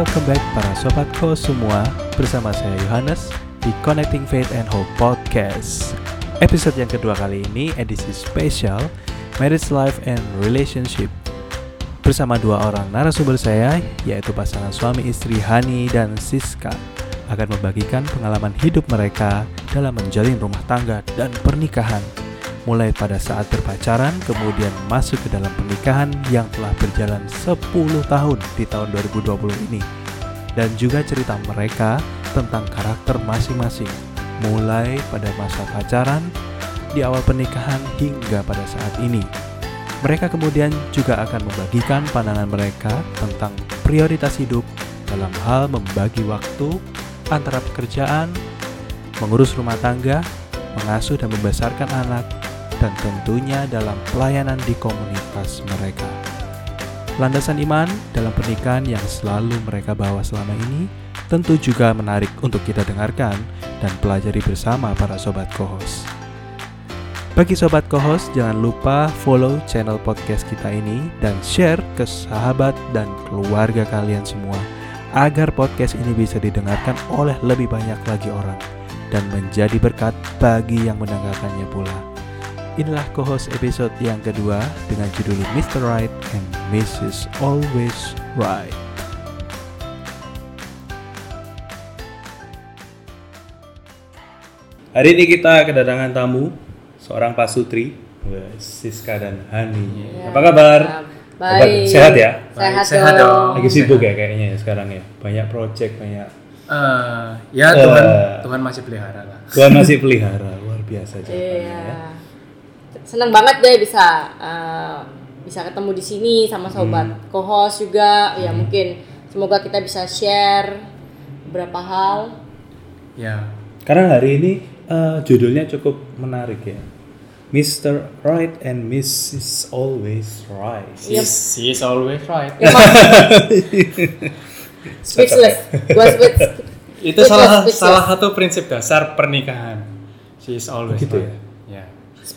Welcome back para sobat ko semua. Bersama saya Yohanes di Connecting Faith and Hope Podcast. Episode yang kedua kali ini edisi spesial Marriage Life and Relationship. Bersama dua orang narasumber saya yaitu pasangan suami istri Hani dan Siska akan membagikan pengalaman hidup mereka dalam menjalin rumah tangga dan pernikahan mulai pada saat berpacaran kemudian masuk ke dalam pernikahan yang telah berjalan 10 tahun di tahun 2020 ini. Dan juga cerita mereka tentang karakter masing-masing. Mulai pada masa pacaran di awal pernikahan hingga pada saat ini. Mereka kemudian juga akan membagikan pandangan mereka tentang prioritas hidup dalam hal membagi waktu antara pekerjaan, mengurus rumah tangga, mengasuh dan membesarkan anak, dan tentunya dalam pelayanan di komunitas mereka. Landasan iman dalam pernikahan yang selalu mereka bawa selama ini tentu juga menarik untuk kita dengarkan dan pelajari bersama para sobat kohos. Bagi sobat kohos, jangan lupa follow channel podcast kita ini dan share ke sahabat dan keluarga kalian semua agar podcast ini bisa didengarkan oleh lebih banyak lagi orang dan menjadi berkat bagi yang mendengarkannya pula. Inilah co-host episode yang kedua dengan judul Mr. Right and Mrs. Always Right. Hari ini kita kedatangan tamu, seorang pasutri, Siska dan Hani. Ya. Apa kabar? Baik. Sehat ya? Sehat, Sehat dong. dong. Lagi sibuk ya kayaknya ya sekarang ya. Banyak project, banyak. Eh, ya. Tuhan Tuhan masih pelihara lah. Tuhan masih pelihara, luar biasa jawabannya ya. Senang banget deh bisa eh, bisa ketemu di sini sama sobat Hmm. co-host juga. Ya mungkin semoga kita bisa share beberapa hal. Ya. Karena hari ini eh, judulnya cukup menarik ya. Mr. Right and Mrs. Always Right. Yep. She is always right. Speechless. Gua speech. Itu salah Speechless, salah satu prinsip dasar pernikahan. She is always gitu right. Ya.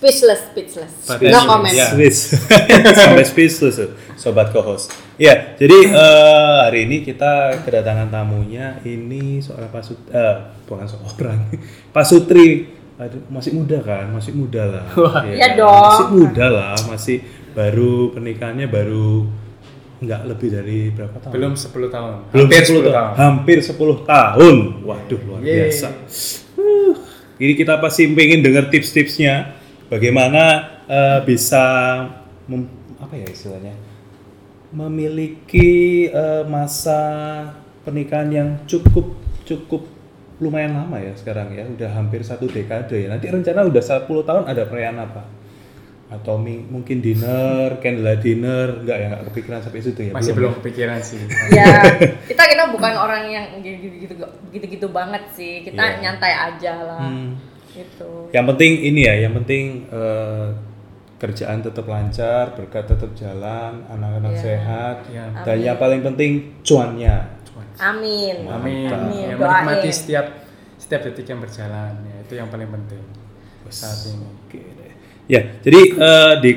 Speechless, speechless. But No comment. ya. Swiss. Sampai speechless tuh, sobat co-host. Ya, jadi eh, hari ini kita kedatangan tamunya ini seorang pasut eh bukan seorang. Pasutri. Aduh, masih muda kan? Masih muda lah. Wah. Iya dong. Masih muda lah, masih baru pernikahannya baru nggak lebih dari berapa tahun? Belum 10 tahun. Belum Hampir 10 tahun. Hampir 10 tahun. Waduh, luar Yeay. biasa. Uh, Ini kita pasti pengen dengar tips-tipsnya bagaimana eh, bisa mem- apa ya istilahnya? memiliki eh, masa pernikahan yang cukup cukup lumayan lama ya sekarang ya, udah hampir satu dekade ya. Nanti rencana udah 10 tahun ada perayaan apa? Atau mi- mungkin dinner, candlelight dinner, enggak ya, enggak kepikiran sampai situ ya? Masih belum kepikiran sih. ya kita kita bukan orang yang gitu-gitu gitu-gitu banget sih. Kita Iya. nyantai aja lah. Hmm. Gitu. Yang penting ini ya, yang penting eh, kerjaan tetap lancar, berkat tetap jalan, anak-anak Iya. sehat, Ya. dan yang paling penting cuannya. Amin. Amin. Amin. Ya, menikmati Doain. setiap setiap detik yang berjalan. Ya, itu yang paling penting saat ini. Ya, jadi eh, di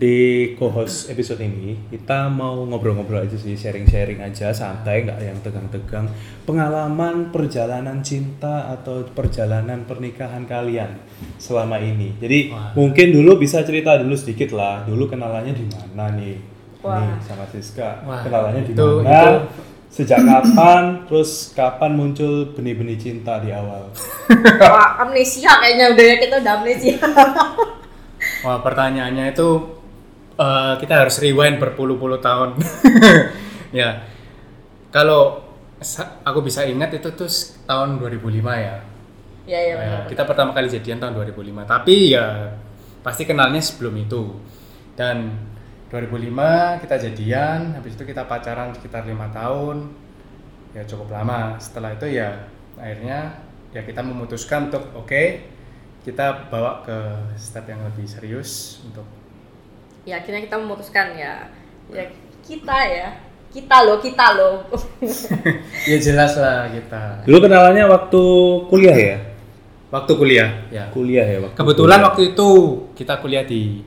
di co-host episode ini kita mau ngobrol-ngobrol aja sih, sharing-sharing aja, santai, nggak yang tegang-tegang. Pengalaman perjalanan cinta atau perjalanan pernikahan kalian selama ini. Jadi Wah. mungkin dulu bisa cerita dulu sedikit lah. Dulu kenalannya di mana nih? Wah. Nih sama Siska. Wah, kenalannya di mana? Sejak kapan? Terus kapan muncul benih-benih cinta di awal? Wah, amnesia kayaknya udah ya kita udah amnesia. Wah, pertanyaannya itu eh, kita harus rewind berpuluh-puluh tahun. ya. Kalau aku bisa ingat itu tuh tahun 2005 ya. Iya, iya Ya, benar. kita pertama kali jadian tahun 2005. Tapi ya pasti kenalnya sebelum itu. Dan 2005 kita jadian, habis itu kita pacaran sekitar lima tahun. Ya cukup lama. Setelah itu ya akhirnya ya kita memutuskan untuk oke kita bawa ke step yang lebih serius untuk Ya akhirnya kita memutuskan ya, ya kita ya, kita loh, kita loh. ya jelas lah kita Dulu kenalannya waktu kuliah ya? waktu kuliah ya Kuliah ya waktu kebetulan kuliah. waktu itu kita kuliah di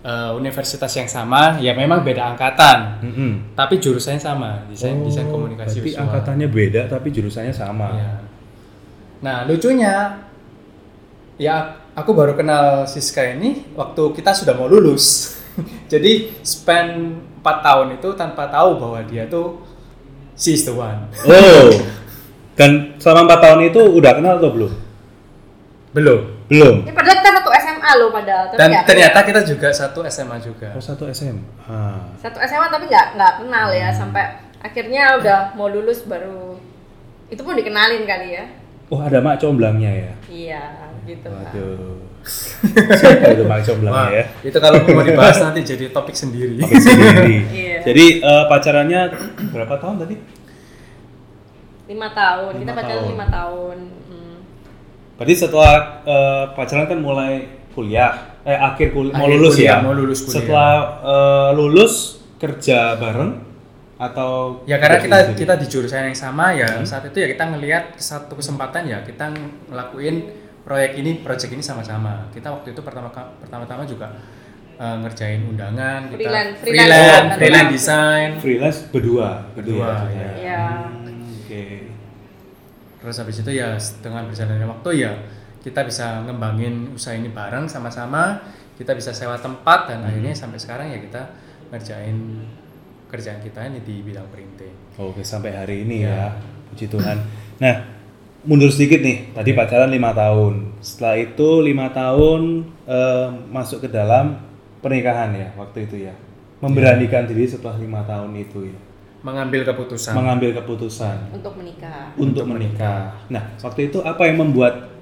eh, universitas yang sama, ya memang beda angkatan, Mm-mm. tapi jurusannya sama, desain desain Oh, komunikasi berarti visual. angkatannya beda tapi jurusannya sama. Iya. Nah lucunya, ya aku baru kenal Siska ini waktu kita sudah mau lulus. Jadi spend 4 tahun itu tanpa tahu bahwa dia tuh she's the one. Oh. Dan selama 4 tahun itu udah kenal atau belum? Belum. Belum. Ini padahal kita satu SMA loh padahal. Tapi Dan nggak- ternyata kita juga satu SMA juga. Oh, satu SMA. satu SMA tapi nggak nggak kenal ya sampai akhirnya udah mau lulus baru itu pun dikenalin kali ya. Oh, ada mak comblangnya ya. Iya gitu. Pak. Waduh. Itu comblangnya Wah, ya? itu kalau mau dibahas nanti jadi topik sendiri. Pakai sendiri. Iya. Jadi eh, pacarannya berapa tahun tadi? Lima tahun kita Lima pacaran tahun. lima tahun. Hmm. Berarti setelah eh, pacaran kan mulai kuliah, eh akhir kuliah mau lulus kuliah, ya. mau lulus kuliah. Setelah eh, lulus kerja bareng atau Ya karena kita sendiri? kita di jurusan yang sama ya Hmm. saat itu ya kita ngelihat satu kesempatan ya kita ngelakuin proyek ini proyek ini sama-sama. Kita waktu itu pertama pertama-tama juga eh, ngerjain undangan, kita Freelance- freelance, freelance freelance, design. design. freelance berdua, Berdua, maksudnya. ya. Iya. Hmm, Oke. Terus habis itu ya dengan berjalannya waktu ya kita bisa ngembangin usaha ini bareng sama-sama. Kita bisa sewa tempat dan Hmm. akhirnya sampai sekarang ya kita ngerjain kerjaan kita ini di bidang printing. Oke sampai hari ini Ya. ya, puji Tuhan. Nah, mundur sedikit nih. Tadi pacaran lima tahun. Setelah itu lima tahun eh, masuk ke dalam pernikahan ya waktu itu ya. Memberanikan diri setelah lima tahun itu ya. Mengambil keputusan. Mengambil keputusan Untuk menikah. untuk menikah. Nah, waktu itu apa yang membuat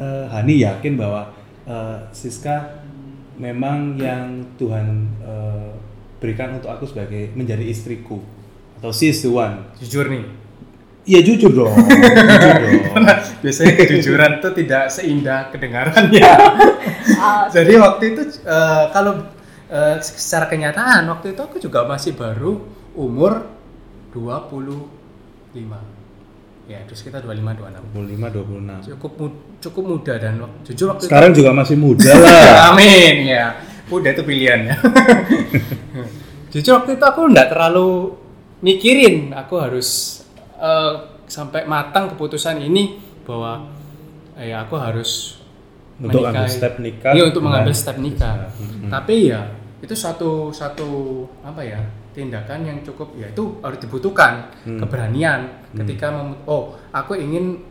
eh, Hani yakin bahwa eh, Siska memang yang Tuhan eh, berikan untuk aku sebagai menjadi istriku atau she's the one. Jujur nih, Iya jujur dong, jujur dong. biasanya kejujuran itu tidak seindah kedengarannya. Ah, Jadi waktu itu eh, kalau eh, secara kenyataan waktu itu aku juga masih baru umur 25. Ya, terus kita 25 26. 25 26. Cukup cukup muda dan jujur waktu Sekarang juga masih muda itu lah. Amin ya. Udah itu pilihannya. jujur waktu itu aku nggak terlalu mikirin aku harus eh, sampai matang keputusan ini bahwa eh, ya aku harus Untuk ambil menikahi. step nikah Iya, untuk mengambil step nikah. Mhm. Tapi ya itu satu satu apa ya tindakan yang cukup ya itu harus dibutuhkan Hmm. keberanian ketika mem- oh aku ingin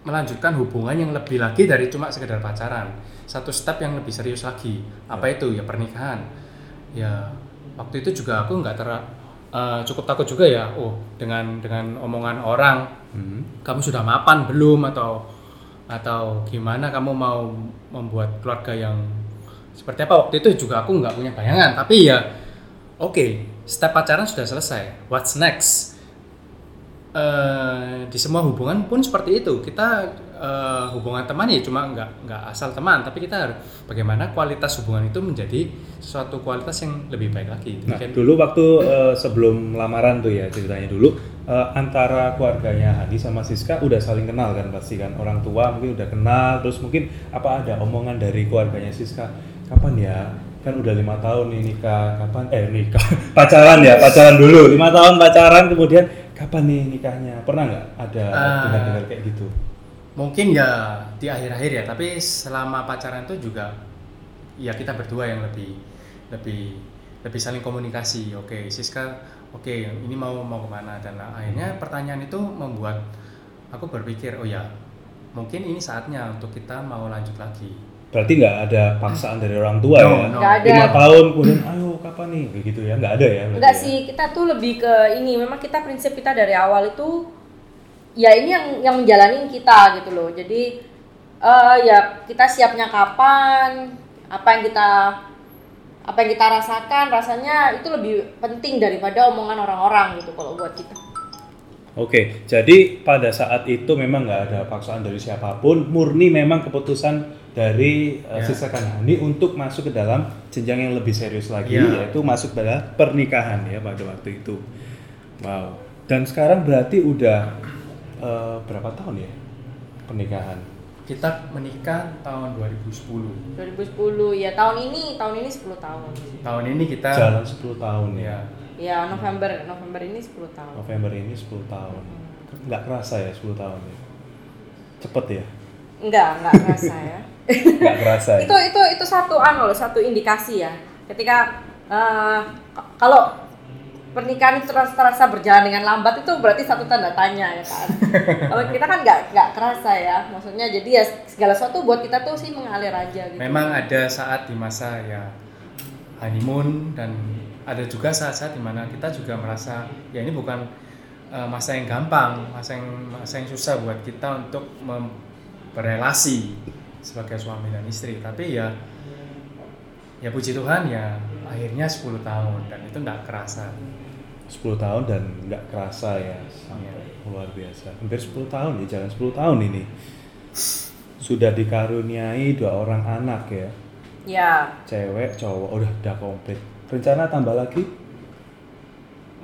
melanjutkan hubungan yang lebih lagi dari cuma sekedar pacaran satu step yang lebih serius lagi apa itu ya pernikahan ya waktu itu juga aku nggak ter eh, cukup takut juga ya oh dengan dengan omongan orang Hmm. kamu sudah mapan belum? Atau atau gimana kamu mau membuat keluarga yang seperti apa? Waktu itu juga aku nggak punya bayangan tapi ya oke step pacaran sudah selesai. What's next Eh, di semua hubungan pun seperti itu. Kita eh, hubungan teman ya cuma nggak nggak asal teman tapi kita harus bagaimana kualitas hubungan itu menjadi suatu kualitas yang lebih baik lagi. Nah, Mungkin- dulu waktu eh, sebelum lamaran tuh ya ceritanya dulu eh, antara keluarganya Hani sama Siska udah saling kenal kan pasti kan? Orang tua mungkin udah kenal terus mungkin apa ada omongan dari keluarganya Siska kapan ya? Kan udah lima tahun nih nikah kapan eh nikah pacaran ya pacaran dulu lima tahun pacaran kemudian kapan nih nikahnya? Pernah nggak ada Ah. dengar-dengar kayak gitu? Mungkin ya di akhir-akhir ya tapi selama pacaran itu juga ya kita berdua yang lebih lebih lebih saling komunikasi. Oke Siska oke ini mau mau ke mana? Dan akhirnya pertanyaan itu membuat aku berpikir oh ya mungkin ini saatnya untuk kita mau lanjut lagi berarti nggak ada paksaan dari orang tua No, ya no. Nggak ada. lima tahun kemudian ayo kapan nih kayak gitu ya nggak ada ya Enggak ya? sih, kita tuh lebih ke ini. Memang kita prinsip kita dari awal itu ya ini yang yang menjalanin kita gitu loh. Jadi eh ya kita siapnya kapan, apa yang kita apa yang kita rasakan rasanya itu lebih penting daripada omongan orang-orang gitu kalau buat kita. Oke, jadi pada saat itu memang nggak ada paksaan dari siapa pun, murni memang keputusan dari uh, Ya. Siska Kanhani untuk masuk ke dalam jenjang yang lebih serius lagi, Ya. yaitu masuk pada pernikahan ya pada waktu itu. Wow. Dan sekarang berarti udah uh, berapa tahun ya pernikahan? kita menikah tahun 2010 2010 ya tahun ini tahun ini 10 tahun tahun ini kita Jalan 10 tahun ya. ya ya November November ini 10 tahun November ini 10 tahun. Nggak kerasa ya 10 tahun ya. Cepet ya? enggak enggak kerasa ya Nggak kerasa ya? itu itu itu satu anu loh satu indikasi ya. Ketika k- kalau pernikahan itu terasa, terasa berjalan dengan lambat itu berarti satu tanda tanya ya kan. Kalau kita kan nggak nggak kerasa ya. Maksudnya jadi ya segala sesuatu buat kita tuh sih mengalir aja gitu. Memang ada saat di masa ya honeymoon dan ada juga saat-saat di mana kita juga merasa ya ini bukan uh, masa yang gampang masa yang masa yang susah buat kita untuk berrelasi sebagai suami dan istri tapi ya ya puji Tuhan ya akhirnya 10 tahun dan itu nggak kerasa 10 tahun dan nggak kerasa ya. Sampai luar biasa. Hampir 10 tahun ya, jalan 10 tahun ini. Sudah dikaruniai dua orang anak ya. ya Cewek, cowok, udah udah komplit. Rencana tambah lagi?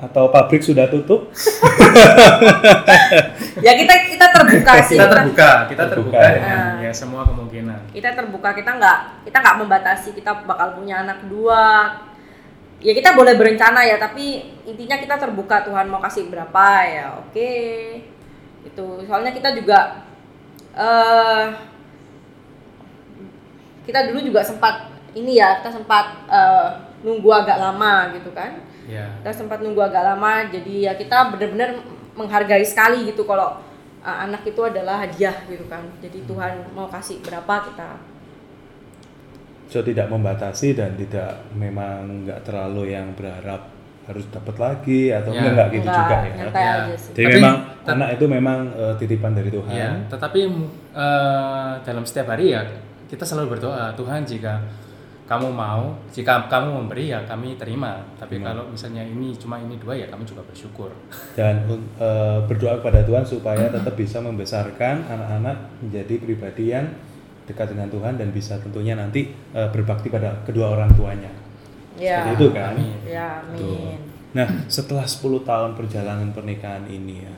Atau pabrik sudah tutup? ya kita kita terbuka sih kita terbuka kita Terbuka, terbuka ya. dengan Ah. ya semua kemungkinan kita terbuka kita nggak kita nggak membatasi kita bakal punya anak dua ya kita boleh berencana ya tapi intinya kita terbuka Tuhan mau kasih berapa ya oke itu soalnya kita juga eh kita dulu juga sempat ini ya kita sempat eh, nunggu agak lama gitu kan ya kita sempat nunggu agak lama jadi ya kita benar-benar menghargai sekali gitu kalau uh, anak itu adalah hadiah gitu kan jadi Tuhan mau kasih berapa kita So tidak membatasi dan tidak memang nggak terlalu yang berharap harus dapat lagi atau Ya. enggak, gitu Enggak, juga ya. Ya. aja sih Jadi Tapi memang anak itu memang eh, titipan dari Tuhan. Ya, tetapi eh, dalam setiap hari ya kita selalu berdoa Tuhan jika kamu mau, jika kamu memberi ya kami terima. Tapi Terima. kalau misalnya ini cuma ini dua ya kami juga bersyukur. dan eh, berdoa kepada Tuhan supaya tetap bisa membesarkan anak-anak menjadi pribadi yang dekat dengan Tuhan dan bisa tentunya nanti eh, berbakti pada kedua orang tuanya. ya Seperti itu kan? Amin. ya Tuh. amin Nah, setelah 10 tahun perjalanan pernikahan ini ya.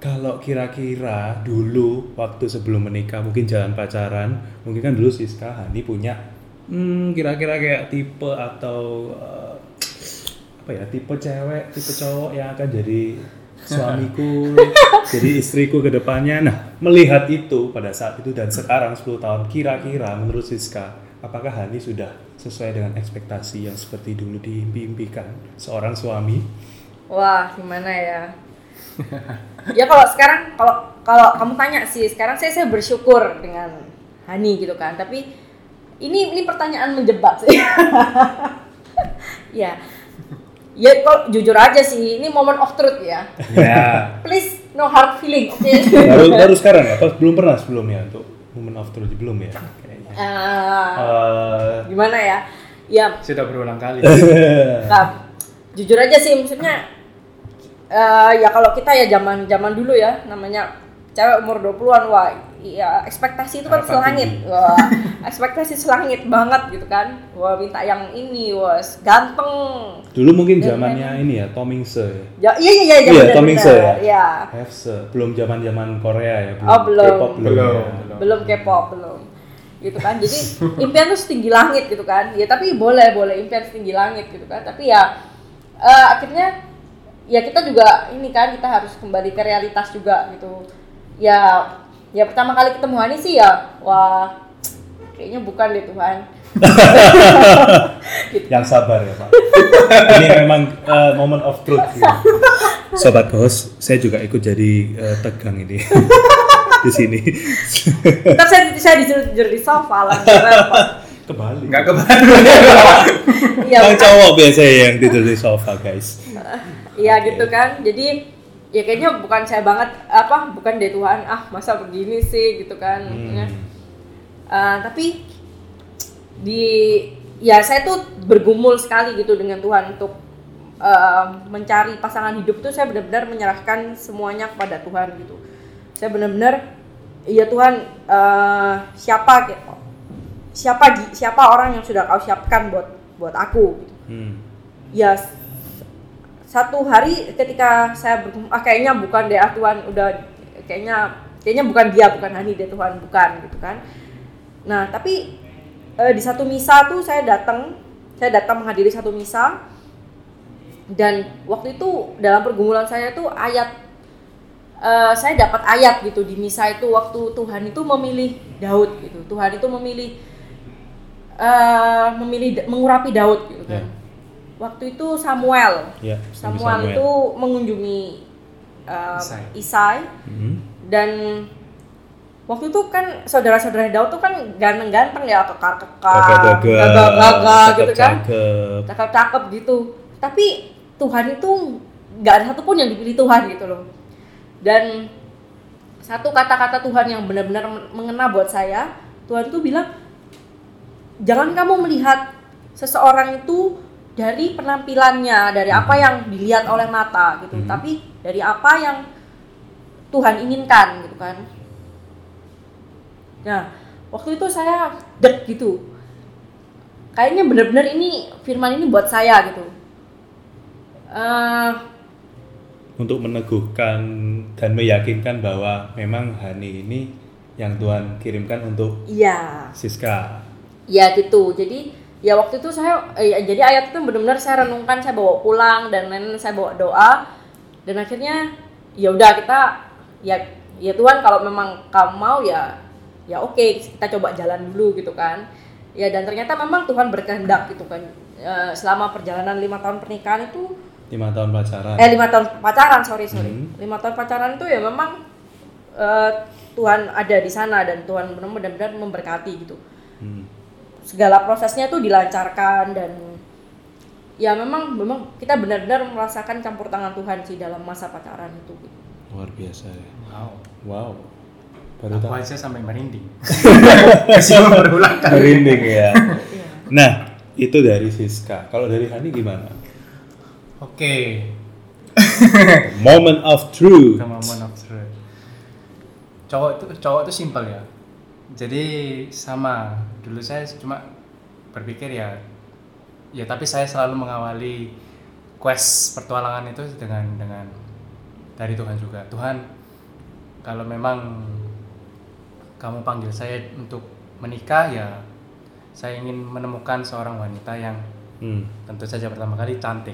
Kalau kira-kira dulu waktu sebelum menikah mungkin jalan pacaran, mungkin kan dulu Siska Hani punya hmm, kira-kira kayak tipe atau eh, apa ya, tipe cewek, tipe cowok yang akan jadi suamiku, jadi istriku ke depannya. Nah, melihat itu pada saat itu dan sekarang 10 tahun kira-kira menurut Siska, apakah Hani sudah sesuai dengan ekspektasi yang seperti dulu diimpikan seorang suami? wah gimana ya ya kalau sekarang kalau kalau kamu tanya sih sekarang saya saya bersyukur dengan Hani gitu kan tapi ini ini pertanyaan menjebak sih ya ya kalau jujur aja sih ini moment of truth ya Ya. please no hard feeling oke baru baru sekarang ya? Apa belum pernah sebelumnya untuk moment of truth belum ya? Kayaknya. Ah, Eh, gimana ya ya Sudah berulang kali. Nah, jujur aja sih maksudnya eh, ya kalau kita ya zaman zaman dulu ya namanya cewek umur 20-an wah ya ekspektasi itu kan Harapan selangit. tinggi. Wah, ekspektasi selangit banget gitu kan. Wah, minta yang ini, wah ganteng. dulu mungkin zamannya ini ya Tomingse ya. Ya, iya iya iya Iya, benar, Tom Hanks ya? Iya. Hefse, belum zaman-zaman Korea ya, belum. Oh, belum. K-pop belum. Belum. ya. belum K-pop belum gitu kan jadi impian tuh setinggi langit gitu kan ya tapi boleh boleh impian setinggi langit gitu kan tapi ya eh, akhirnya ya kita juga ini kan kita harus kembali ke realitas juga gitu ya ya pertama kali ketemu Hani sih ya wah kayaknya bukan deh Tuhan gitu. Yang sabar ya Pak. ini memang eh, moment of truth. gitu. Sobat host, saya juga ikut jadi eh, tegang ini di sini. Ntar saya saya disuruh di sofa lah. Kebalik. Enggak kebaca. iya Yang cowok biasanya yang tidur di sofa guys. Iya gitu kan. Jadi ya kayaknya bukan saya banget apa bukan deh Tuhan ah masa begini sih gitu kan. Maksudnya, eh, tapi di ya saya tuh bergumul sekali gitu dengan Tuhan untuk eh, mencari pasangan hidup tuh saya benar-benar menyerahkan semuanya kepada Tuhan gitu. Saya benar-benar iya Tuhan eh, siapa siapa siapa orang yang sudah kau siapkan buat buat aku gitu Hmm. ya satu hari ketika saya bergumul ah kayaknya bukan deh ah Tuhan udah kayaknya kayaknya bukan dia bukan Hani dia Tuhan bukan gitu kan. Nah tapi eh, di satu misa tuh saya datang saya datang menghadiri satu misa dan waktu itu dalam pergumulan saya tuh ayat eh, saya dapat ayat gitu di misa itu waktu Tuhan itu memilih Daud gitu. Tuhan itu memilih eh, memilih mengurapi Daud gitu kan. Ya. Waktu itu Samuel Ya, Samuel, itu mengunjungi uh, Isai. Isai Mhm. dan waktu itu kan saudara-saudara Daud tuh kan ganteng-ganteng ya kekar-kekar, Gagah-gagah, gagah-gagah gitu kan, cakep-cakep. cakep-cakep gitu. Tapi Tuhan itu nggak ada satupun yang dipilih Tuhan gitu loh. Dan satu kata-kata Tuhan yang benar-benar mengena buat saya, Tuhan tuh bilang, jangan kamu melihat seseorang itu dari penampilannya, dari apa yang dilihat oleh mata gitu, Hmm. tapi dari apa yang Tuhan inginkan gitu kan. Nah, waktu itu saya dek gitu. Kayaknya benar-benar ini firman ini buat saya gitu. Eh, Untuk meneguhkan dan meyakinkan bahwa memang Hani ini yang Tuhan kirimkan untuk iya, Siska. ya gitu. Jadi ya waktu itu saya eh, jadi ayat itu benar-benar saya renungkan, saya bawa pulang dan lain saya bawa doa dan akhirnya ya udah kita ya ya Tuhan kalau memang kamu mau ya ya oke kita coba jalan dulu gitu kan. Ya dan ternyata memang Tuhan berkehendak gitu kan. Eh, selama perjalanan lima tahun pernikahan itu Lima tahun pacaran. eh lima tahun pacaran sorry sorry Hmm. lima tahun pacaran itu ya memang eh, Tuhan ada di sana dan Tuhan benar-benar memberkati gitu. Segala prosesnya tuh dilancarkan dan ya memang memang kita benar-benar merasakan campur tangan Tuhan sih dalam masa pacaran itu gitu. Luar biasa ya. Wow. Wow. Baru Aku tahu. aja sampai merinding. Kasih berulang kali. Merinding ya. Iya. Nah, itu dari Siska. Kalau dari Hani gimana? Oke. Moment of truth. Sama moment of truth. Cowok itu cowok itu simpel ya. Jadi sama dulu saya cuma berpikir ya ya tapi saya selalu mengawali quest pertualangan itu dengan dengan dari Tuhan juga. Tuhan kalau memang kamu panggil saya untuk menikah ya saya ingin menemukan seorang wanita yang Hmm. tentu saja pertama kali cantik.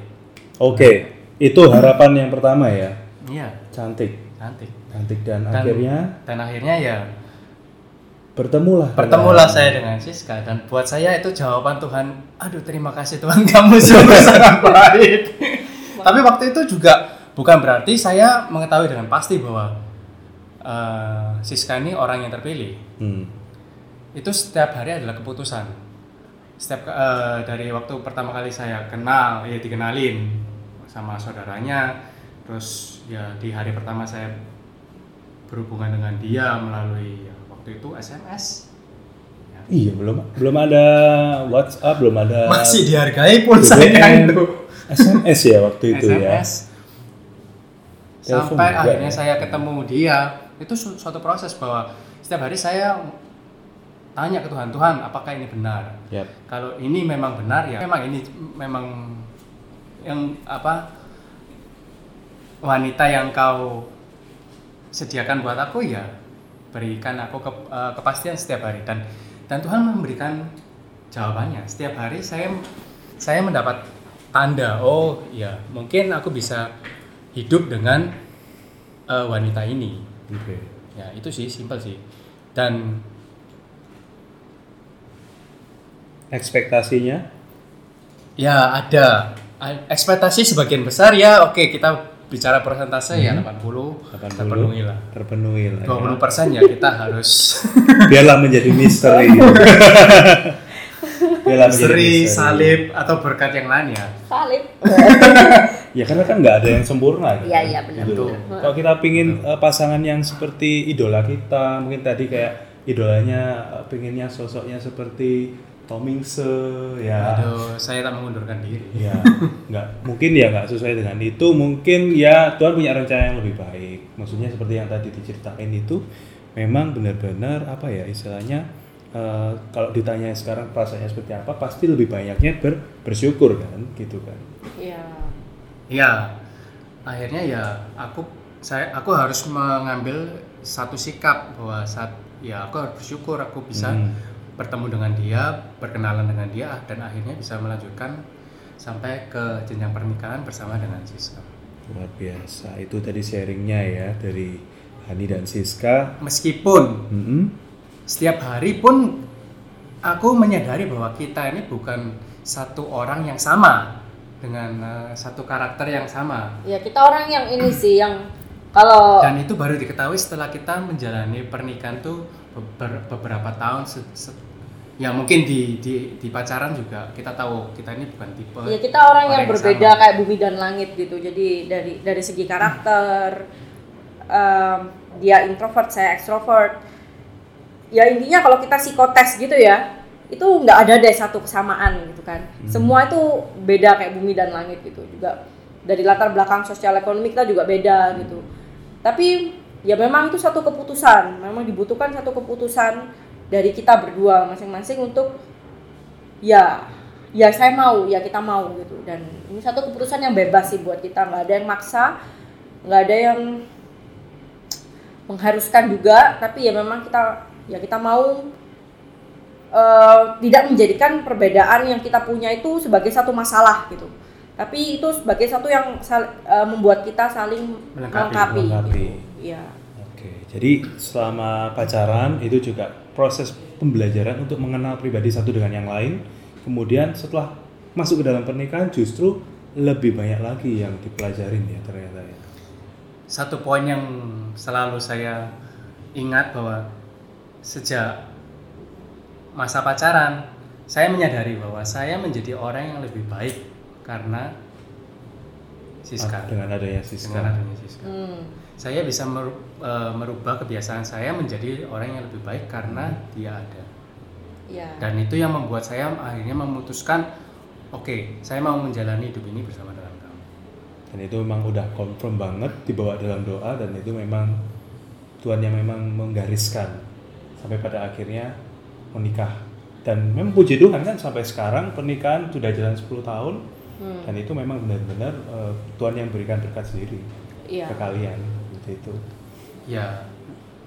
Oke, itu harapan yang pertama ya. Iya, Cantik, cantik. cantik dan, Dan- akhirnya Dan akhirnya ya bertemulah. Bertemulah dengan- saya dengan Siska dan buat saya itu jawaban Tuhan. Aduh terima kasih Tuhan kamu sungguh sangat baik. Tapi waktu itu juga bukan berarti saya mengetahui dengan pasti bahwa eh, Siska ini orang yang terpilih. Hmm. Itu setiap hari adalah keputusan. Setiap eh, dari waktu pertama kali saya kenal, ya dikenalin sama saudaranya, terus ya di hari pertama saya berhubungan dengan dia melalui ya, waktu itu SMS. Iya, belum belum ada WhatsApp, belum ada masih dihargai BBM, itu SMS ya waktu itu ya. SMS Telepon sampai juga akhirnya ya? saya ketemu dia itu su- suatu proses bahwa setiap hari saya tanya ke Tuhan Tuhan apakah ini benar Yap. kalau ini memang benar ya memang ini memang yang apa wanita yang kau sediakan buat aku ya berikan aku ke- eh, kepastian setiap hari dan dan Tuhan memberikan jawabannya setiap hari saya saya mendapat tanda oh ya mungkin aku bisa hidup dengan eh, wanita ini Oke. ya itu sih simpel sih dan Ekspektasinya? Ya ada ekspektasi sebagian besar ya oke kita bicara persentase ya 80, 80 terpenuhi lah. Terpenuhi lah. ya. 20 persen ya kita harus Biarlah menjadi misteri. Biarlah menjadi seri, misteri. salib atau berkat yang lain ya. Salib. Ya karena kan nggak ada yang sempurna. kan? Iya, iya, benar, Gitu. benar. Kalau kita pingin eh, pasangan yang seperti idola kita, mungkin tadi kayak idolanya eh, pinginnya sosoknya seperti Tomingse ya. Aduh, saya tak mengundurkan diri. Ya, nggak mungkin ya nggak sesuai dengan itu. Mungkin ya Tuhan punya rencana yang lebih baik. Maksudnya seperti yang tadi diceritain itu, memang benar-benar apa ya istilahnya eh, kalau ditanya sekarang perasaannya seperti apa, pasti lebih banyaknya ber, bersyukur kan, gitu kan. Iya. Ya, akhirnya ya aku saya aku harus mengambil satu sikap bahwa saat ya aku harus bersyukur aku bisa Hmm. Bertemu dengan dia berkenalan dengan dia dan akhirnya bisa melanjutkan sampai ke jenjang pernikahan bersama dengan Siska Luar biasa. Itu tadi sharingnya ya dari Hani dan Siska. meskipun Mm-mm. setiap hari pun aku menyadari bahwa kita ini bukan satu orang yang sama dengan eh, satu karakter yang sama Ya kita orang yang ini sih yang kalau dan itu baru diketahui setelah kita menjalani pernikahan tuh beberapa tahun se- se- ya mungkin di, di di pacaran juga kita tahu kita ini bukan tipe ya kita orang yang yang berbeda sama. kayak bumi dan langit gitu. Jadi dari dari segi karakter em, dia introvert, saya ekstrovert. Ya intinya kalau kita psikotes gitu ya, itu nggak ada deh satu kesamaan gitu kan. Semua itu beda kayak bumi dan langit gitu juga. Dari latar belakang sosial ekonomi kita juga beda gitu. Tapi ya memang itu satu keputusan, memang dibutuhkan satu keputusan dari kita berdua masing-masing untuk ya ya saya mau ya kita mau gitu. Dan ini satu keputusan yang bebas sih buat kita. Nggak ada yang maksa nggak ada yang mengharuskan juga. Tapi ya memang kita ya kita mau eh, tidak menjadikan perbedaan yang kita punya itu sebagai satu masalah gitu tapi itu sebagai satu yang sal- eh, membuat kita saling Melengkapi, melengkapi, melengkapi. gitu. ya Oke, jadi selama pacaran itu juga proses pembelajaran untuk mengenal pribadi satu dengan yang lain. Kemudian setelah masuk ke dalam pernikahan justru lebih banyak lagi yang dipelajarin ya ternyata ya. satu poin yang selalu saya ingat bahwa sejak masa pacaran saya menyadari bahwa saya menjadi orang yang lebih baik karena Siska Ah, Dengan adanya Siska. dengan adanya Siska. hmm. Saya bisa eh, merubah kebiasaan saya menjadi orang yang lebih baik karena dia ada. ya Dan itu yang membuat saya akhirnya memutuskan, oke, saya mau menjalani hidup ini bersama dengan kamu. Dan itu memang udah confirm banget dibawa dalam doa dan itu memang Tuhan yang memang menggariskan sampai pada akhirnya menikah. Dan memang puji Tuhan kan sampai sekarang pernikahan sudah jalan 10 tahun Hmm. dan itu memang benar-benar eh, Tuhan yang berikan berkat sendiri Iya. ke kalian seperti itu. Ya,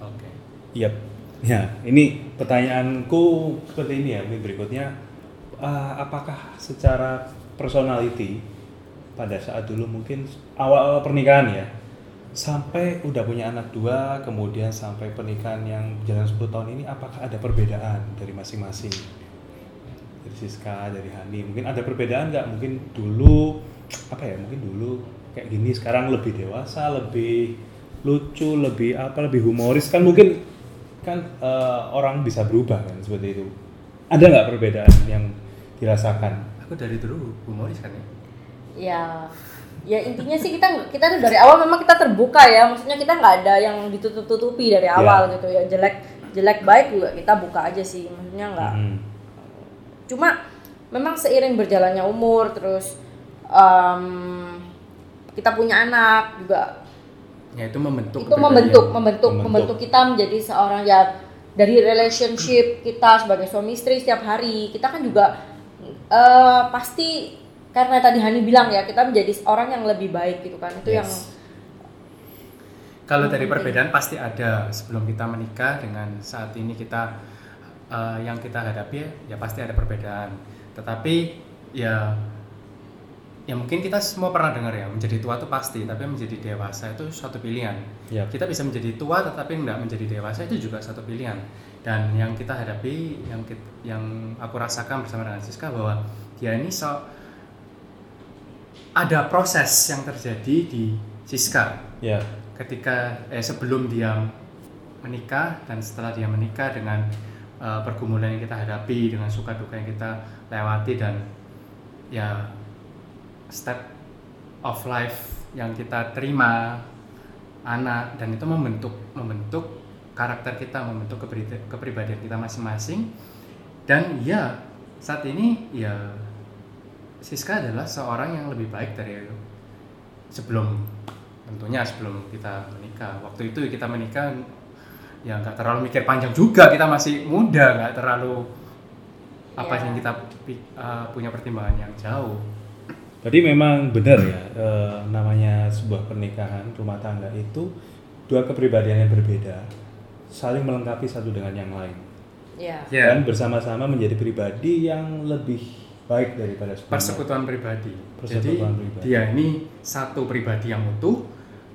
oke. Yap. Ya, ini pertanyaanku seperti ini ya, mungkin berikutnya Ah, apakah secara personality pada saat dulu mungkin awal pernikahan ya sampai udah punya anak dua kemudian sampai pernikahan yang jalan 10 tahun ini apakah ada perbedaan dari masing-masing dari Siska dari Hani. Mungkin ada perbedaan nggak? Mungkin dulu apa ya mungkin dulu kayak gini sekarang lebih dewasa lebih lucu lebih apa lebih humoris. Kan mungkin kan eh, orang bisa berubah kan seperti itu. Ada nggak perbedaan yang dirasakan? Aku dari dulu humoris kan ya. ya ya intinya sih kita kita tuh dari awal memang kita terbuka ya. Maksudnya kita nggak ada yang ditutup-tutupi dari awal gitu ya. Jelek jelek baik juga kita buka aja sih. Maksudnya nggak Hmm. Cuma memang seiring berjalannya umur terus em, kita punya anak juga Ya itu membentuk. itu membentuk membentuk Membentuk. membentuk kita menjadi seorang ya dari relationship kita sebagai suami istri setiap hari kita kan juga eh, pasti karena tadi Hani bilang ya kita menjadi orang yang lebih baik gitu kan itu yang Yes. Kalau dari perbedaan pasti ada sebelum kita menikah dengan saat ini kita eh, yang kita hadapi ya pasti ada perbedaan. Tetapi ya ya mungkin kita semua pernah dengar ya menjadi tua itu pasti, tapi menjadi dewasa itu suatu pilihan. Yap. Kita bisa menjadi tua tetapi tidak menjadi dewasa itu juga satu pilihan. Dan yang kita hadapi, yang kit- yang aku rasakan bersama dengan Siska bahwa dia ini so ada proses yang terjadi di Siska ya ketika eh, sebelum dia menikah dan setelah dia menikah dengan eh, pergumulan yang kita hadapi dengan suka duka yang kita lewati dan ya step of life yang kita terima anak dan itu membentuk membentuk karakter kita membentuk kepri- kepribadian kita masing-masing. Dan ya saat ini ya Siska adalah seorang yang lebih baik dari sebelum tentunya sebelum kita menikah. Waktu itu kita menikah ya nggak terlalu mikir panjang juga kita masih muda nggak terlalu apa Ya. yang kita uh, punya pertimbangan yang jauh Berarti memang benar ya eh, namanya sebuah pernikahan rumah tangga itu dua kepribadian yang berbeda saling melengkapi satu dengan yang lain ya Ya. dan bersama-sama menjadi pribadi yang lebih baik daripada sebelumnya. persekutuan pribadi. Persekutuan Jadi pribadi. dia ini satu pribadi yang utuh,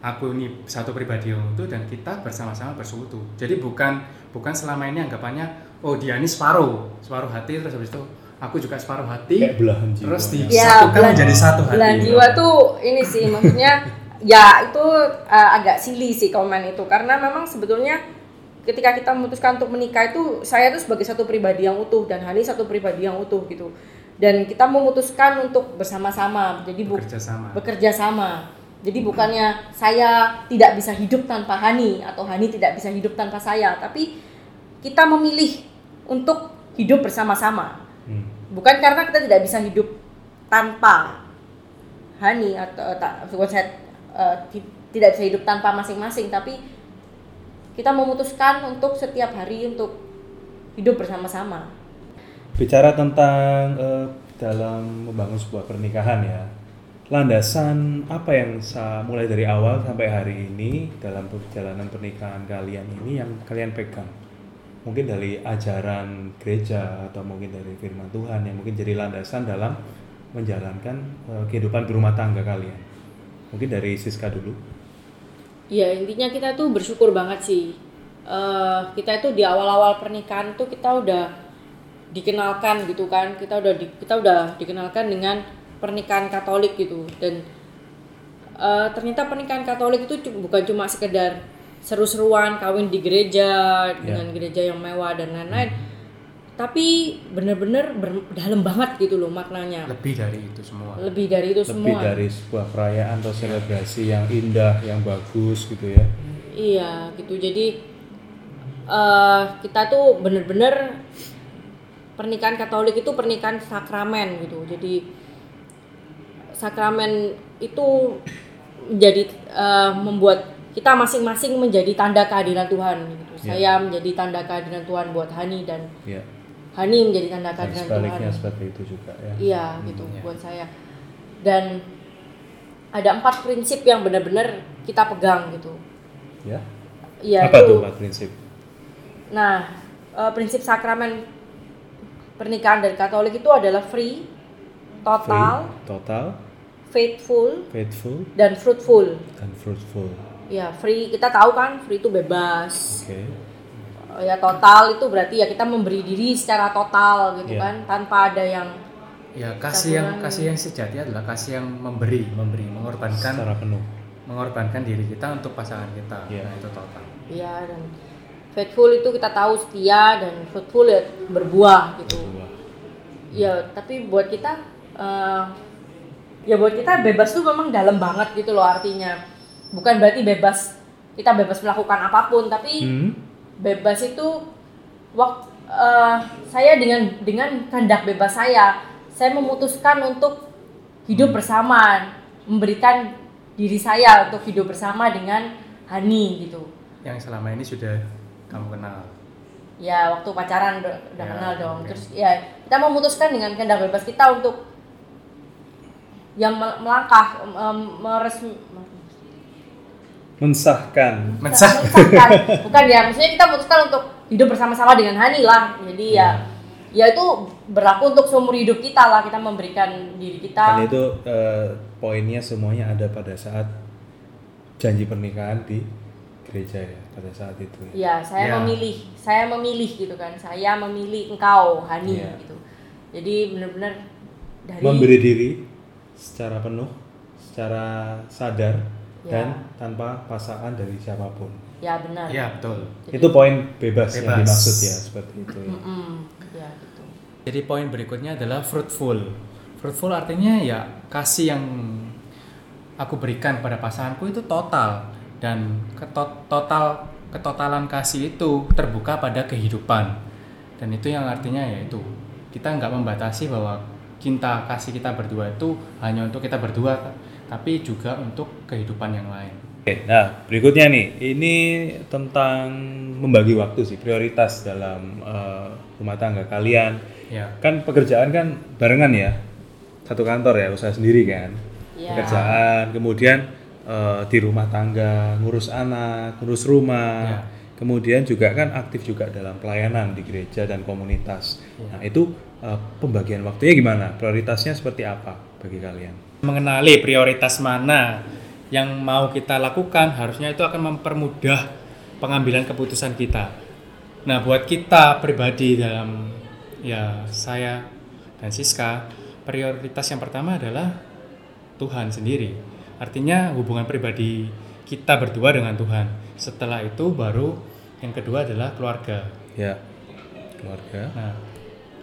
aku ini satu pribadi yang utuh dan kita bersama-sama bersekutu. Jadi bukan bukan selama ini anggapannya oh dia ini separuh, separuh hati terus habis itu aku juga separuh hati. kayak belahan jiwa Terus di- ya Satukan belan- menjadi satu hati. belan jiwa tuh ini sih maksudnya ya itu uh, agak silly sih komen itu karena memang sebetulnya ketika kita memutuskan untuk menikah itu saya tuh sebagai satu pribadi yang utuh dan Hani satu pribadi yang utuh gitu dan kita memutuskan untuk bersama-sama jadi bekerja sama. bekerja sama. Jadi bukannya saya tidak bisa hidup tanpa Hani atau Hani tidak bisa hidup tanpa saya, tapi kita memilih untuk hidup bersama-sama. Hmm. Bukan karena kita tidak bisa hidup tanpa Hani atau tak bukan saya eh, ti- tidak bisa hidup tanpa masing-masing, tapi kita memutuskan untuk setiap hari untuk hidup bersama-sama. bicara tentang eh, dalam membangun sebuah pernikahan ya landasan apa yang mulai dari awal sampai hari ini dalam perjalanan pernikahan kalian ini yang kalian pegang mungkin dari ajaran gereja atau mungkin dari firman Tuhan yang mungkin jadi landasan dalam menjalankan eh, kehidupan berumah tangga kalian mungkin dari Siska dulu Ya intinya kita tuh bersyukur banget sih. Eh, kita itu di awal-awal pernikahan tuh kita udah dikenalkan gitu kan. Kita udah di, kita udah dikenalkan dengan pernikahan Katolik gitu dan eh, ternyata pernikahan Katolik itu bukan cuma sekedar seru-seruan kawin di gereja dengan gereja yang mewah dan lain-lain. Tapi bener-bener ber- dalam banget gitu loh maknanya. Lebih dari itu semua. Lebih dari itu lebih semua. dari sebuah perayaan atau selebrasi yang indah yang bagus gitu ya Iya gitu jadi eh kita tuh bener-bener pernikahan Katolik itu pernikahan sakramen gitu jadi sakramen itu menjadi eh, membuat kita masing-masing menjadi tanda kehadiran Tuhan gitu. Ya. Saya menjadi tanda kehadiran Tuhan buat Hani dan ya Hani menjadi tanda dan kehadiran sebaliknya Tuhan. seperti itu juga ya Iya gitu ya. buat saya. Dan ada empat prinsip yang benar-benar kita pegang gitu. ya Iya apa itu. tuh empat prinsip Nah, eh, prinsip sakramen pernikahan dari Katolik itu adalah free, total, Free, total faithful, faithful dan fruitful. dan fruitful Ya, free kita tahu kan, free itu bebas. oke Eh, Ya total itu berarti ya kita memberi diri secara total gitu Iya. kan, tanpa ada yang Ya kasih yang kasih yang sejati adalah kasih yang memberi, memberi, mengorbankan secara penuh mengorbankan diri kita untuk pasangan kita. Iya. Nah, itu total. ya dan faithful itu kita tahu setia dan fruitful ya berbuah gitu. Berdua. Ya, tapi buat kita eh, ya buat kita bebas tuh memang dalam banget gitu loh artinya. Bukan berarti bebas kita bebas melakukan apa pun, tapi hmm? bebas itu waktu saya dengan dengan kehendak bebas saya, saya memutuskan untuk hidup bersama, memberikan diri saya untuk hidup bersama dengan Hani gitu. Yang selama ini sudah kamu kenal. Ya waktu pacaran udah, Ya, kenal dong. oke. Terus ya kita memutuskan dengan kehendak bebas kita untuk yang mel- melangkah meresmi mensahkan Mensah. mensahkan. bukan ya maksudnya kita memutuskan untuk hidup bersama-sama dengan Hani lah jadi ya ya itu berlaku untuk seumur hidup kita lah kita memberikan diri dan kita itu eh, poinnya semuanya ada pada saat janji pernikahan di gereja ya pada saat itu ya. ya saya Ya. memilih saya memilih gitu kan saya memilih engkau Hani Iya. gitu jadi benar-benar dari memberi diri secara penuh secara sadar Ya. dan tanpa pasangan dari siapa pun ya benar Iya, betul. itu poin bebas, yang Bebas. dimaksud ya seperti itu ya. Mm-mm. ya gitu Jadi poin berikutnya adalah fruitful. Fruitful artinya ya kasih yang aku berikan kepada pasanganku itu total dan keto- total ketotalan kasih itu terbuka pada kehidupan dan itu yang artinya yaitu kita nggak membatasi bahwa cinta kasih kita berdua itu hanya untuk kita berdua tapi juga untuk kehidupan yang lain. Oke, nah berikutnya nih, ini tentang membagi waktu sih, prioritas dalam eh, rumah tangga kalian. Ya. Kan pekerjaan kan barengan ya, satu kantor ya, usaha sendiri kan. Ya. Pekerjaan, kemudian eh, di rumah tangga, ngurus anak, ngurus rumah. Ya. Kemudian juga kan aktif juga dalam pelayanan di gereja dan komunitas. Nah, itu eh, pembagian waktunya gimana? Prioritasnya seperti apa bagi kalian? mengenali prioritas mana yang mau kita lakukan harusnya itu akan mempermudah pengambilan keputusan kita. Nah, buat kita pribadi dalam ya saya dan Siska, prioritas yang pertama adalah Tuhan sendiri. Artinya hubungan pribadi kita berdua dengan Tuhan. Setelah itu baru yang kedua adalah keluarga. Ya, keluarga, Nah,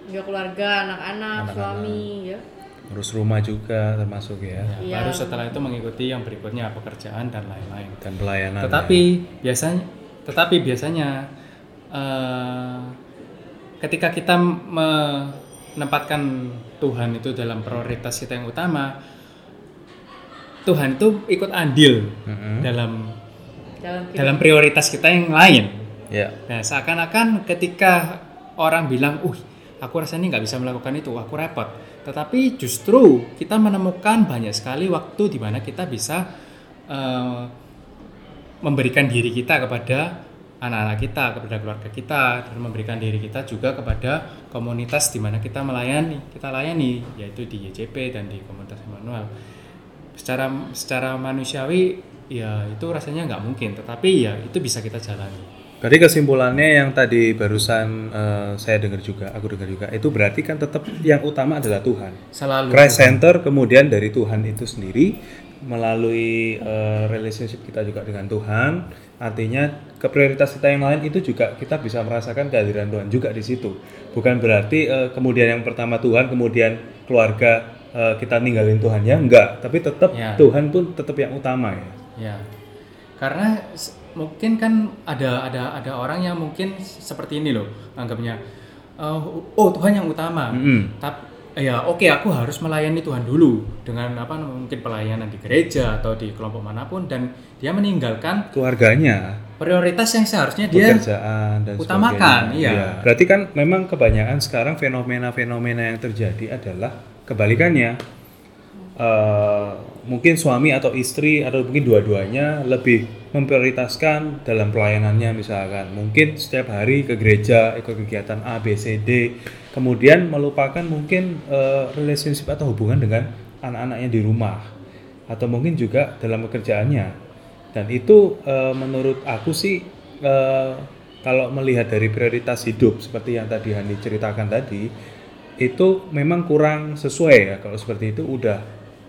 Ya keluarga, anak-anak, suami, ya. ngurus rumah juga termasuk ya, ya, Iya. baru setelah itu mengikuti yang berikutnya pekerjaan dan lain-lain. dan pelayanan. tetapi ya. biasanya tetapi biasanya eh, ketika kita menempatkan Tuhan itu dalam prioritas kita yang utama Tuhan itu ikut andil Mm-mm. dalam Dalam dalam prioritas kita yang lain ya, nah seakan-akan ketika orang bilang uh aku rasanya nggak bisa melakukan itu aku repot tetapi justru kita menemukan banyak sekali waktu di mana kita bisa eh, memberikan diri kita kepada anak-anak kita, kepada keluarga kita, dan memberikan diri kita juga kepada komunitas di mana kita melayani, kita layani, yaitu di YCP dan di komunitas Emmanuel. Secara secara manusiawi ya itu rasanya nggak mungkin, tetapi ya itu bisa kita jalani. Berarti kesimpulannya yang tadi barusan eh, saya dengar juga, aku dengar juga, itu berarti kan tetap yang utama adalah Tuhan. Selalu Christ Center kemudian dari Tuhan itu sendiri melalui eh, relationship kita juga dengan Tuhan, artinya ke prioritas kita yang lain itu juga kita bisa merasakan kehadiran Tuhan juga di situ. Bukan berarti eh, kemudian yang pertama Tuhan, kemudian keluarga eh, kita ninggalin Tuhan ya, enggak. Tapi tetap Ya. Tuhan pun tetap yang utama ya. Ya, karena mungkin kan ada ada ada orang yang mungkin seperti ini loh anggapnya, "Eh, oh Tuhan yang utama. Mm-mm. Tapi ya oke aku harus melayani Tuhan dulu dengan apa mungkin pelayanan di gereja atau di kelompok mana pun dan dia meninggalkan Keluarganya, prioritas yang seharusnya dia pekerjaan dan utamakan, iya. Berarti kan memang kebanyakan sekarang fenomena-fenomena yang terjadi adalah kebalikannya. Eh, mungkin suami atau istri atau mungkin dua-duanya lebih memprioritaskan dalam pelayanannya misalkan. Mungkin setiap hari ke gereja ikut kegiatan A B C D. Kemudian melupakan mungkin eh, relationship atau hubungan dengan anak-anaknya di rumah. Atau mungkin juga dalam pekerjaannya. Dan itu eh, menurut aku sih eh, kalau melihat dari prioritas hidup seperti yang tadi Hani ceritakan tadi itu memang kurang sesuai ya kalau seperti itu udah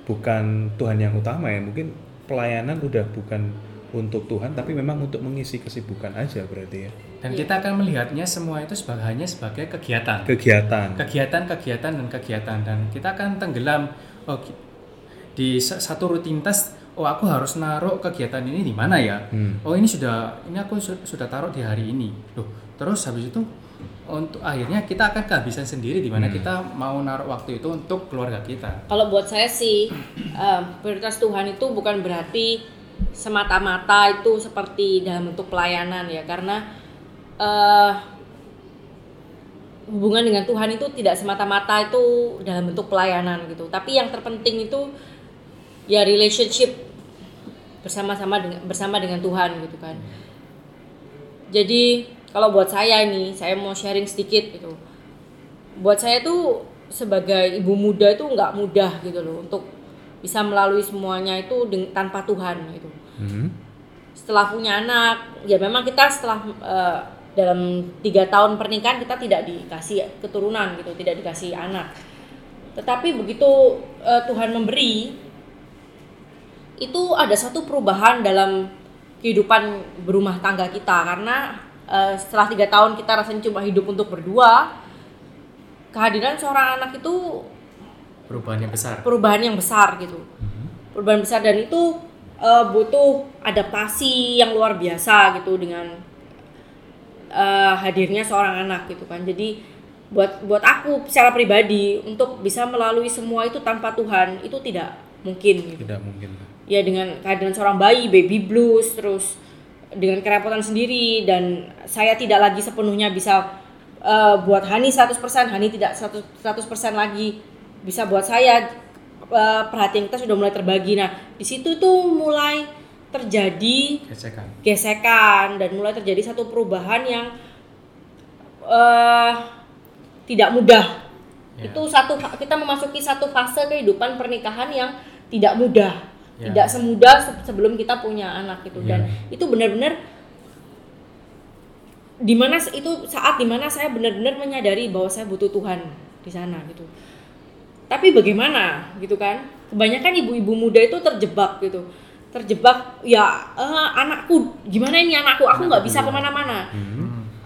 bukan Tuhan yang utama ya. Mungkin pelayanan udah bukan untuk Tuhan tapi memang untuk mengisi kesibukan aja berarti ya. Dan kita akan melihatnya semua itu sebagai hanya sebagai kegiatan. kegiatan. Kegiatan, kegiatan dan kegiatan. Dan kita akan tenggelam oh, di sa- satu rutinitas oh aku harus naruh kegiatan ini di mana ya? Hmm. oh ini sudah ini aku su- sudah taruh di hari ini. Loh terus habis itu untuk akhirnya kita akan kehabisan sendiri di mana kita mau naruh waktu itu untuk keluarga kita Kalau buat saya sih em, prioritas Tuhan itu bukan berarti semata-mata itu seperti dalam bentuk pelayanan ya karena eh, hubungan dengan Tuhan itu tidak semata-mata itu dalam bentuk pelayanan gitu. Tapi yang terpenting itu ya relationship bersama-sama dengan bersama dengan Tuhan gitu kan. Jadi kalau buat saya ini saya mau sharing sedikit gitu. Buat saya tuh sebagai ibu muda itu nggak mudah gitu loh untuk bisa melalui semuanya itu tanpa Tuhan gitu Hmm. setelah punya anak ya memang kita setelah eh, dalam tiga tahun pernikahan kita tidak dikasih keturunan gitu tidak dikasih anak tetapi begitu eh, Tuhan memberi itu ada satu perubahan dalam kehidupan berumah tangga kita karena eh, setelah tiga tahun kita rasanya cuma hidup untuk berdua kehadiran seorang anak itu perubahan yang besar. perubahan yang besar gitu. Perubahan besar dan itu eh, butuh adaptasi yang luar biasa gitu dengan eh, hadirnya seorang anak gitu kan. Jadi buat buat aku secara pribadi untuk bisa melalui semua itu tanpa Tuhan itu tidak mungkin gitu. Tidak mungkin. Ya dengan kehadiran seorang bayi baby blues terus dengan kerepotan sendiri dan saya tidak lagi sepenuhnya bisa eh, buat Hani 100% Hani tidak 100%, 100% lagi bisa buat saya eh, perhatian kita sudah mulai terbagi. Nah, di situ tuh mulai terjadi gesekan gesekan dan mulai terjadi satu perubahan yang eh tidak mudah. Ya. Itu satu kita memasuki satu fase kehidupan pernikahan yang tidak mudah, Ya. tidak semudah se- sebelum kita punya anak gitu Ya. dan itu benar-benar di mana itu saat di mana saya benar-benar menyadari bahwa saya butuh Tuhan di sana gitu. Tapi bagaimana gitu kan? Kebanyakan ibu-ibu muda itu terjebak gitu terjebak ya eh, anakku gimana ini anakku aku nggak bisa ke mana-mana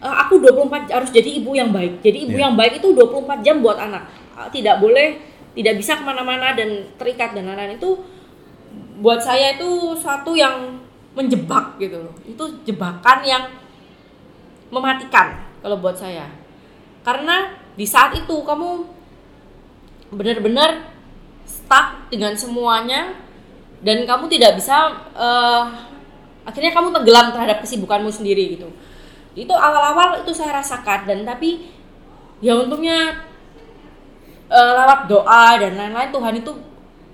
Eh, aku 24 harus jadi ibu yang baik. Jadi ibu Iya. yang baik itu 24 jam buat anak. Eh, Tidak boleh, tidak bisa ke mana-mana dan terikat dan lain-lain itu buat saya itu satu yang menjebak gitu loh. Itu jebakan yang mematikan kalau buat saya. Karena di saat itu kamu benar-benar stuck dengan semuanya dan kamu tidak bisa eh, akhirnya kamu tenggelam terhadap kesibukanmu sendiri gitu itu awal-awal itu saya rasakan dan tapi ya untungnya eh, lewat doa dan lain-lain Tuhan itu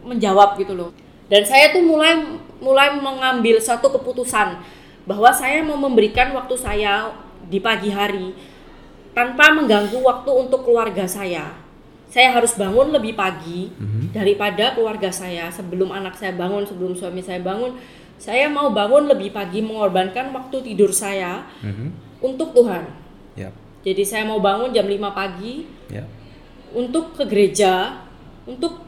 menjawab gitu loh dan saya tuh mulai mulai mengambil satu keputusan bahwa saya mau memberikan waktu saya di pagi hari tanpa mengganggu waktu untuk keluarga saya. Saya harus bangun lebih pagi daripada keluarga saya sebelum anak saya bangun sebelum suami saya bangun. Saya mau bangun lebih pagi mengorbankan waktu tidur saya Mhm. untuk Tuhan. Ya, jadi saya mau bangun jam 5 pagi ya. untuk ke gereja untuk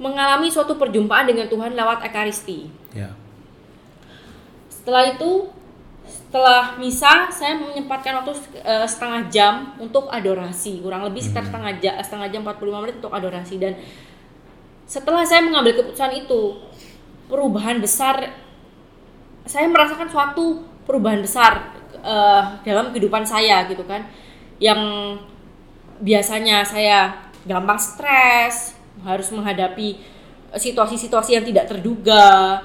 mengalami suatu perjumpaan dengan Tuhan lewat ekaristi. Ya. setelah itu setelah misa saya menyempatkan waktu eh, setengah jam untuk adorasi. Kurang lebih sekitar setengah jam setengah jam 45 menit untuk adorasi. Dan setelah saya mengambil keputusan itu perubahan besar saya merasakan suatu perubahan besar eh, dalam kehidupan saya gitu kan. Yang biasanya saya gampang stres harus menghadapi eh, situasi-situasi yang tidak terduga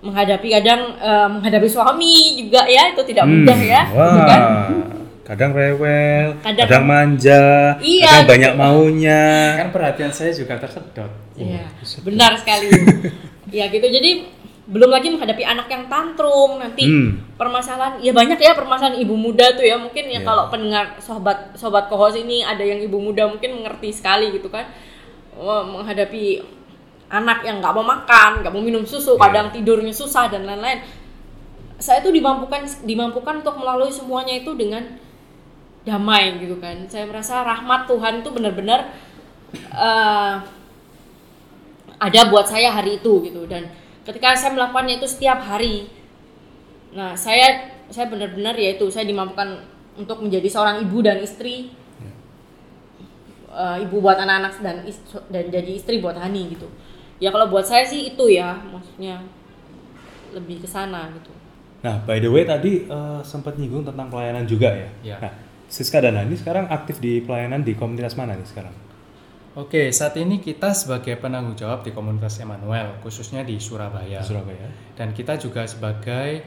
menghadapi kadang eh, menghadapi suami juga ya itu tidak mudah ya Hmm, Wah. gitu kan Kadang rewel, Kadang- kadang, manja, Iya, kadang gitu. banyak maunya. kan perhatian saya juga tersedot Iya, benar sekali. ya gitu. Jadi belum lagi menghadapi anak yang tantrum nanti Hmm. permasalahan ya banyak ya permasalahan ibu muda tuh ya mungkin ya Iya. kalau pendengar sobat sobat kohos ini ada yang ibu muda mungkin mengerti sekali gitu kan menghadapi anak yang nggak mau makan nggak mau minum susu Iya. kadang tidurnya susah dan lain-lain. Saya tuh dimampukan dimampukan untuk melalui semuanya itu dengan damai gitu kan. Saya merasa rahmat Tuhan itu benar-benar eh, ada buat saya hari itu gitu. Dan ketika saya melakukannya itu setiap hari nah saya saya benar-benar ya itu saya dimampukan untuk menjadi seorang ibu dan istri Eh, ibu buat anak-anak dan is- dan jadi istri buat Hani gitu ya kalau buat saya sih itu ya maksudnya lebih ke sana gitu Nah, by the way tadi eh, sempat nyinggung tentang pelayanan juga ya. Ya. Nah, Siska dan Hani sekarang aktif di pelayanan di komunitas mana nih sekarang? Oke, saat ini kita sebagai penanggung jawab di komunitas Emmanuel, khususnya di Surabaya. Di Surabaya. Dan kita juga sebagai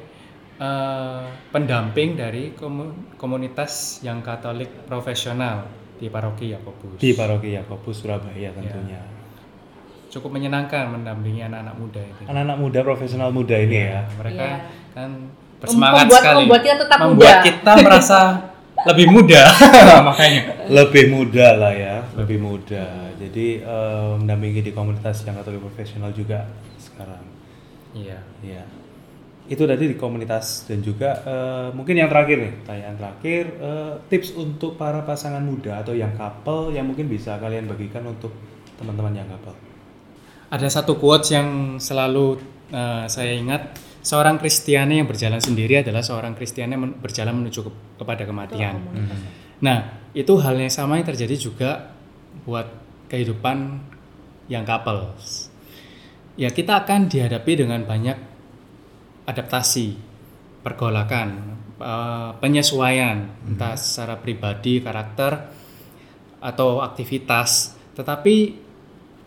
eh, pendamping dari komu- komunitas yang Katolik profesional di Paroki Yakobus. Di Paroki Yakobus Surabaya tentunya. Cukup menyenangkan mendampingi anak-anak muda itu. Anak-anak muda profesional muda ini ya. Mereka Iya. kan bersemangat Membuat- sekali. membuat kita tetap Membuat muda. kita merasa lebih muda makanya. Lebih muda lah ya, lebih muda. Jadi eh, mendampingi di komunitas yang Katolik profesional juga sekarang. Iya. Iya. Itu tadi di komunitas dan juga eh, mungkin yang terakhir nih, pertanyaan terakhir eh, tips untuk para pasangan muda atau yang couple yang mungkin bisa kalian bagikan untuk teman-teman yang couple. Ada satu quotes yang selalu eh, saya ingat, seorang Kristiani yang berjalan sendiri adalah seorang Kristiani yang men- berjalan menuju ke- kepada kematian. Nah, itu hal yang sama yang terjadi juga buat kehidupan yang couples. Ya, kita akan dihadapi dengan banyak adaptasi, pergolakan, eh, penyesuaian, entah secara pribadi, karakter, atau aktivitas. Tetapi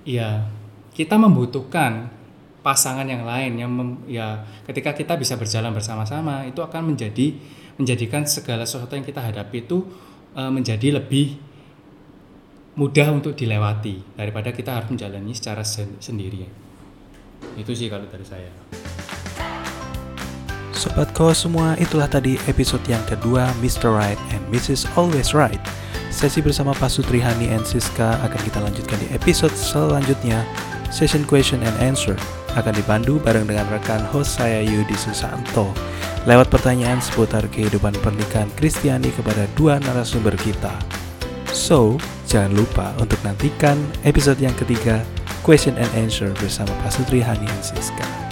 ya kita membutuhkan pasangan yang lain yang mem- ya ketika kita bisa berjalan bersama-sama itu akan menjadi menjadikan segala sesuatu yang kita hadapi itu eh, menjadi lebih mudah untuk dilewati daripada kita harus menjalani secara sen sendiri. Itu sih kalau dari saya. Sobat Ko semua, itulah tadi episode yang kedua Mr. Right and Mrs. Always Right. Sesi bersama Pak Sutrihani and Siska akan kita lanjutkan di episode selanjutnya. Session question and answer akan dipandu bareng dengan rekan host saya Yudi Susanto lewat pertanyaan seputar kehidupan pernikahan Kristiani kepada dua narasumber kita. So, jangan lupa untuk nantikan episode yang ketiga Question and Answer bersama Pak Sutrihani and Siska.